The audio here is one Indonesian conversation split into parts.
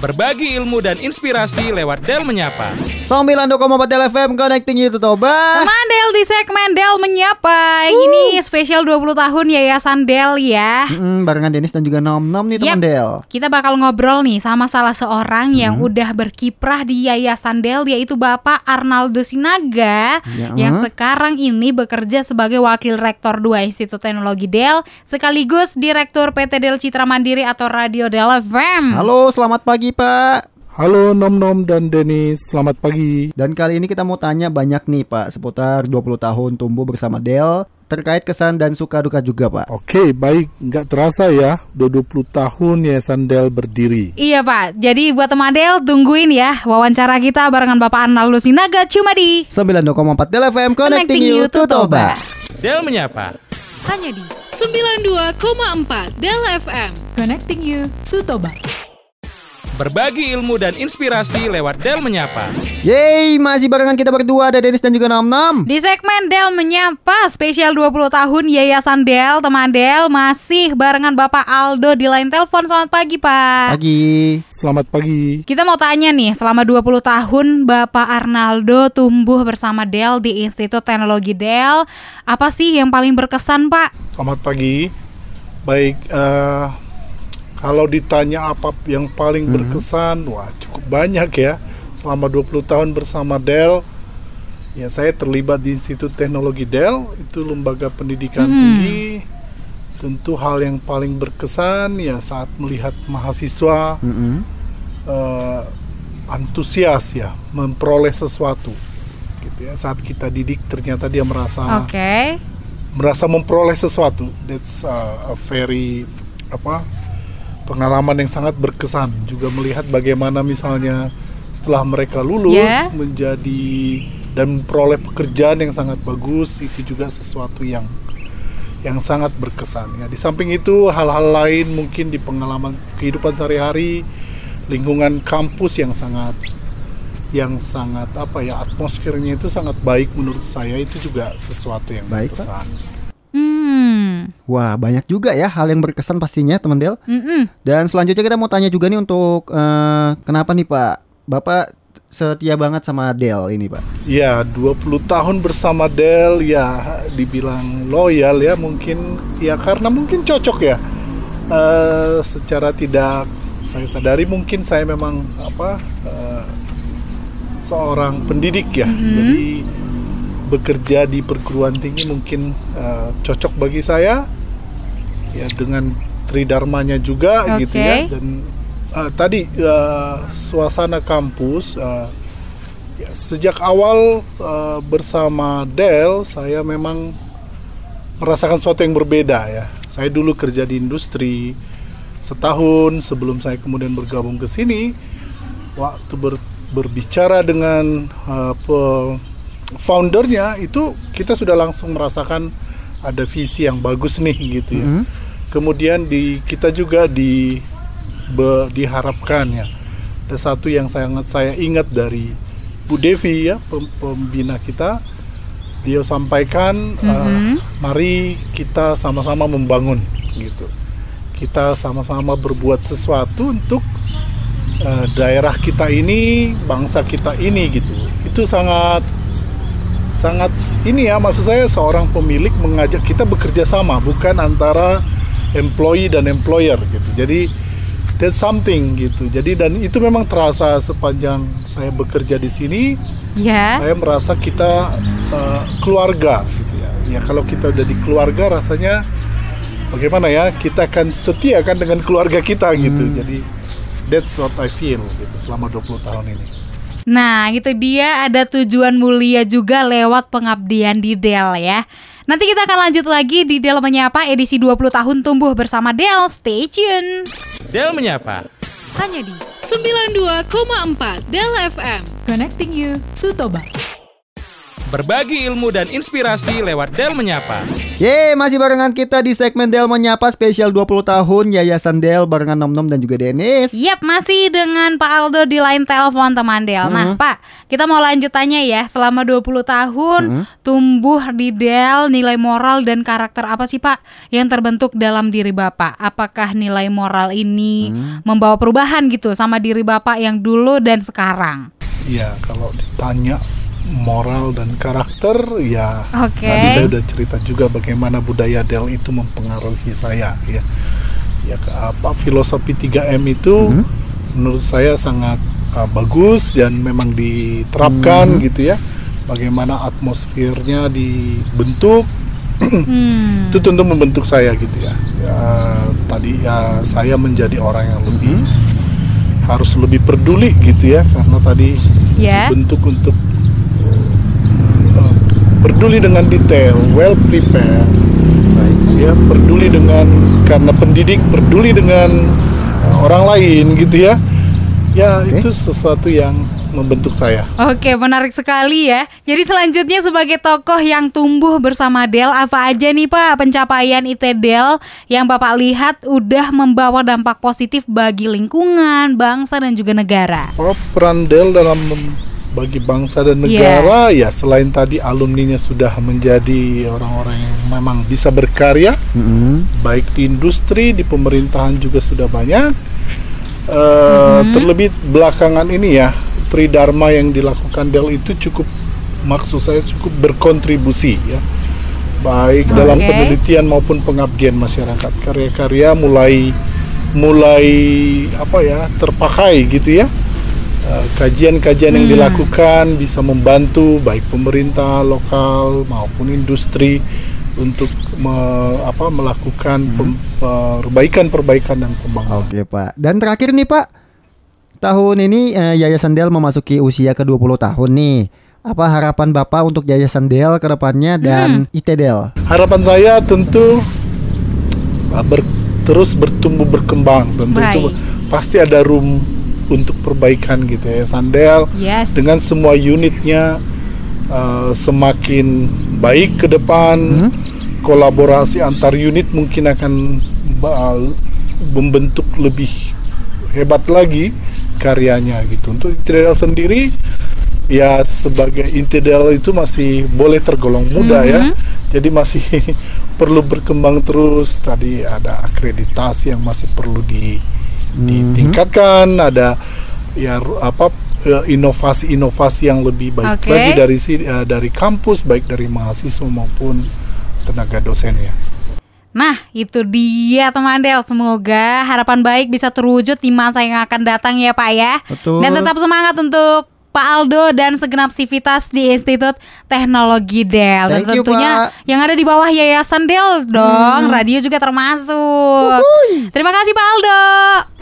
Berbagi ilmu dan inspirasi lewat Del Menyapa. 92,4 Del FM connecting you to Toba. Teman Del di segmen Del Menyapa Ini spesial 20 tahun Yayasan Del ya Mm, barengan Denis dan juga Nom Nom nih teman Yep. Del. Kita bakal ngobrol nih sama salah seorang yang udah berkiprah di Yayasan Del Yaitu Bapak Arnaldo Sinaga Ya. Yang sekarang ini bekerja sebagai Wakil Rektor 2 Institut Teknologi Del Sekaligus Direktur PT Del Citra Mandiri atau Radio Del FM Halo, selamat pagi Pak. Halo Nom Nom dan Denis, selamat pagi. Dan kali ini kita mau tanya banyak nih Pak seputar 20 tahun tumbuh bersama Del terkait kesan dan suka duka juga Pak. Oke, baik, nggak terasa ya, udah 20 tahun Yayasan Del berdiri. Iya Pak, jadi buat teman Del tungguin ya wawancara kita barengan Bapak Arnaldo Sinaga cuma di 92,4 Del FM connecting, you to Toba. Del Menyapa. Hanya di 92,4 Del FM. Connecting you to Toba. Berbagi ilmu dan inspirasi lewat Del Menyapa. Yeay, masih barengan kita berdua ada Denis dan juga Nom Nom. Di segmen Del Menyapa spesial 20 tahun Yayasan Del, teman Del masih barengan Bapak Aldo di line telepon. Selamat pagi Pak. Pagi. Selamat pagi. Kita mau tanya nih, selama 20 tahun Bapak Arnaldo tumbuh bersama Del di Institut Teknologi Del, apa sih yang paling berkesan Pak? Selamat pagi. Baik, eh, kalau ditanya apa yang paling berkesan, wah cukup banyak ya. Selama 20 tahun bersama Del, ya saya terlibat di Institut Teknologi Del, itu lembaga pendidikan tinggi. Tentu hal yang paling berkesan ya saat melihat mahasiswa Mm-mm. eh, antusias ya memperoleh sesuatu gitu ya saat kita didik ternyata dia merasa Oke. merasa memperoleh sesuatu that's uh, a very apa pengalaman yang sangat berkesan juga melihat bagaimana misalnya setelah mereka lulus Ya. menjadi dan memperoleh pekerjaan yang sangat bagus itu juga sesuatu yang yang sangat berkesan ya di samping itu hal-hal lain mungkin di pengalaman kehidupan sehari-hari lingkungan kampus yang sangat yang sangat apa ya atmosfernya itu sangat baik menurut saya itu juga sesuatu yang Baik, Pak. Hmm. Wah, banyak juga ya hal yang berkesan pastinya teman Del. Mm-mm. Dan selanjutnya kita mau tanya juga nih untuk eh, kenapa nih Pak? Bapak setia banget sama Del ini Pak. Ya, 20 tahun bersama Del ya dibilang loyal ya mungkin ya karena mungkin cocok ya. Eh, secara tidak saya sadari mungkin saya memang apa eh, seorang pendidik ya. Jadi bekerja di perguruan tinggi mungkin eh, cocok bagi saya ya dengan tridharmanya juga gitu Oke. ya dan eh, tadi eh, suasana kampus eh, Ya, sejak awal eh, bersama Del, saya memang merasakan sesuatu yang berbeda ya. Saya dulu kerja di industri setahun sebelum saya kemudian bergabung ke sini. Waktu ber- berbicara dengan eh, pe- foundernya itu kita sudah langsung merasakan ada visi yang bagus nih gitu ya. Mhm. Kemudian di kita juga di be- diharapkan ya. Ada satu yang sangat saya ingat dari Bu Devi ya pem- pembina kita dia sampaikan eh, mari kita sama-sama membangun gitu kita sama-sama berbuat sesuatu untuk eh, daerah kita ini bangsa kita ini gitu itu sangat sangat ini ya maksud saya seorang pemilik mengajak kita bekerja sama bukan antara employee dan employer gitu jadi that's something gitu jadi dan itu memang terasa sepanjang saya bekerja di sini Ya. saya merasa kita uh, keluarga gitu ya. Ya kalau kita udah di keluarga rasanya bagaimana ya? Kita akan setia kan dengan keluarga kita gitu. Jadi that's what I feel gitu selama 20 tahun ini. Nah, itu dia ada tujuan mulia juga lewat pengabdian di Del ya. Nanti kita akan lanjut lagi di Del Menyapa edisi 20 tahun tumbuh bersama Del. Stay tune. Del Menyapa. Hanya di 92,4 Del FM. Connecting you to Toba. Berbagi ilmu dan inspirasi lewat Del Menyapa. Ye, masih barengan kita di segmen Del Menyapa spesial 20 tahun Yayasan Del barengan Nom Nom dan juga Dennis. Yap, masih dengan Pak Aldo di line telepon teman Del. Nah, Hmm. Pak, kita mau lanjut tanya ya. Selama 20 tahun Hmm. tumbuh di Del nilai moral dan karakter apa sih, Pak, yang terbentuk dalam diri Bapak? Apakah nilai moral ini Hmm. membawa perubahan gitu sama diri Bapak yang dulu dan sekarang? Ya, kalau ditanya moral dan karakter, ya Oke. tadi saya udah cerita juga bagaimana budaya Del itu mempengaruhi saya, ya. Ya, ke- apa filosofi 3M itu Mhm. menurut saya sangat uh, bagus dan memang diterapkan Mhm. gitu ya. Bagaimana atmosfernya dibentuk Hmm. itu tentu membentuk saya gitu ya. ya tadi ya saya menjadi orang yang lebih harus lebih peduli gitu ya karena tadi Ya. bentuk untuk peduli dengan detail, well prepared, ya peduli dengan karena pendidik peduli dengan uh, orang lain gitu ya. Ya Oke. itu sesuatu yang membentuk saya. Oke, menarik sekali ya. Jadi selanjutnya sebagai tokoh yang tumbuh bersama Del, apa aja nih Pak pencapaian IT Del yang Bapak lihat udah membawa dampak positif bagi lingkungan, bangsa dan juga negara? Oh, peran Del dalam bagi bangsa dan Iya. negara ya selain tadi alumninya sudah menjadi orang-orang yang memang bisa berkarya Mm-mm. baik di industri di pemerintahan juga sudah banyak Eh, Mm-hmm. terlebih belakangan ini ya tridharma yang dilakukan Del itu cukup maksud saya cukup berkontribusi ya baik dalam Oke. penelitian maupun pengabdian masyarakat karya-karya mulai mulai apa ya terpakai gitu ya Eh, kajian-kajian yang Hmm. dilakukan bisa membantu baik pemerintah lokal maupun industri untuk me- apa, melakukan pem- perbaikan-perbaikan dan pembangunan. Oke Pak. Dan terakhir nih Pak, tahun ini eh, Yayasan Del memasuki usia ke-20 tahun nih. Apa harapan Bapak untuk Yayasan Del ke depannya dan IT Del? Harapan saya tentu uh, ber- terus bertumbuh berkembang. Tentu itu pasti ada room untuk perbaikan gitu ya. Sandel Yes. dengan semua unitnya uh, semakin baik ke depan. Hmm? Kolaborasi antar unit mungkin akan ba- membentuk lebih hebat lagi karyanya gitu. Untuk Intidel sendiri ya sebagai Intidel itu masih boleh tergolong muda ya. Mhm. Jadi masih perlu berkembang terus. Tadi ada akreditasi yang masih perlu di ditingkatkan, ada ya apa eh, inovasi-inovasi yang lebih baik Oke. lagi dari si eh, dari kampus baik dari mahasiswa maupun tenaga dosennya. Nah, itu dia teman Del. Semoga harapan baik bisa terwujud di masa yang akan datang ya Pak ya. Betul. Dan tetap semangat untuk Pak Aldo dan segenap sivitas di Institut Teknologi Del. Dan Thank you, tentunya Pak. Hmm. yang ada di bawah Yayasan Del dong. Radio juga termasuk. Terima kasih Pak Aldo.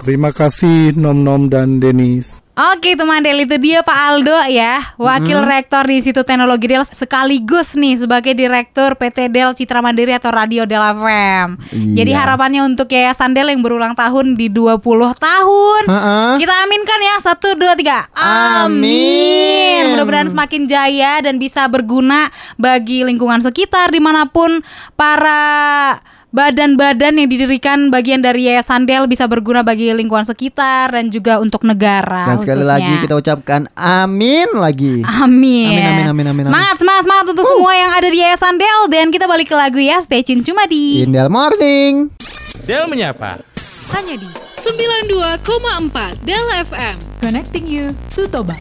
Terima kasih Nom Nom dan Denis. Oke teman Del itu dia Pak Aldo ya Wakil Rektor di Institut Teknologi Del Sekaligus nih sebagai Direktur PT Del Citra Mandiri atau Radio Del FM Iya. Jadi harapannya untuk Yayasan Del yang berulang tahun di 20 tahun Ha-ha. Kita aminkan ya Satu, dua, tiga Amin. Mudah-mudahan semakin jaya dan bisa berguna bagi lingkungan sekitar Di mana pun para badan-badan yang didirikan bagian dari Yayasan Del bisa berguna bagi lingkungan sekitar dan juga untuk negara Dan sekali khususnya. lagi kita ucapkan amin lagi. Amin. Amin, amin, amin, amin, amin. Semangat, semangat, semangat untuk semua yang ada di Yayasan Del dan kita balik ke lagu ya. Stay tune cuma di Indel Morning. Del Menyapa. Hanya di 92,4 Del FM. Connecting you to Toba.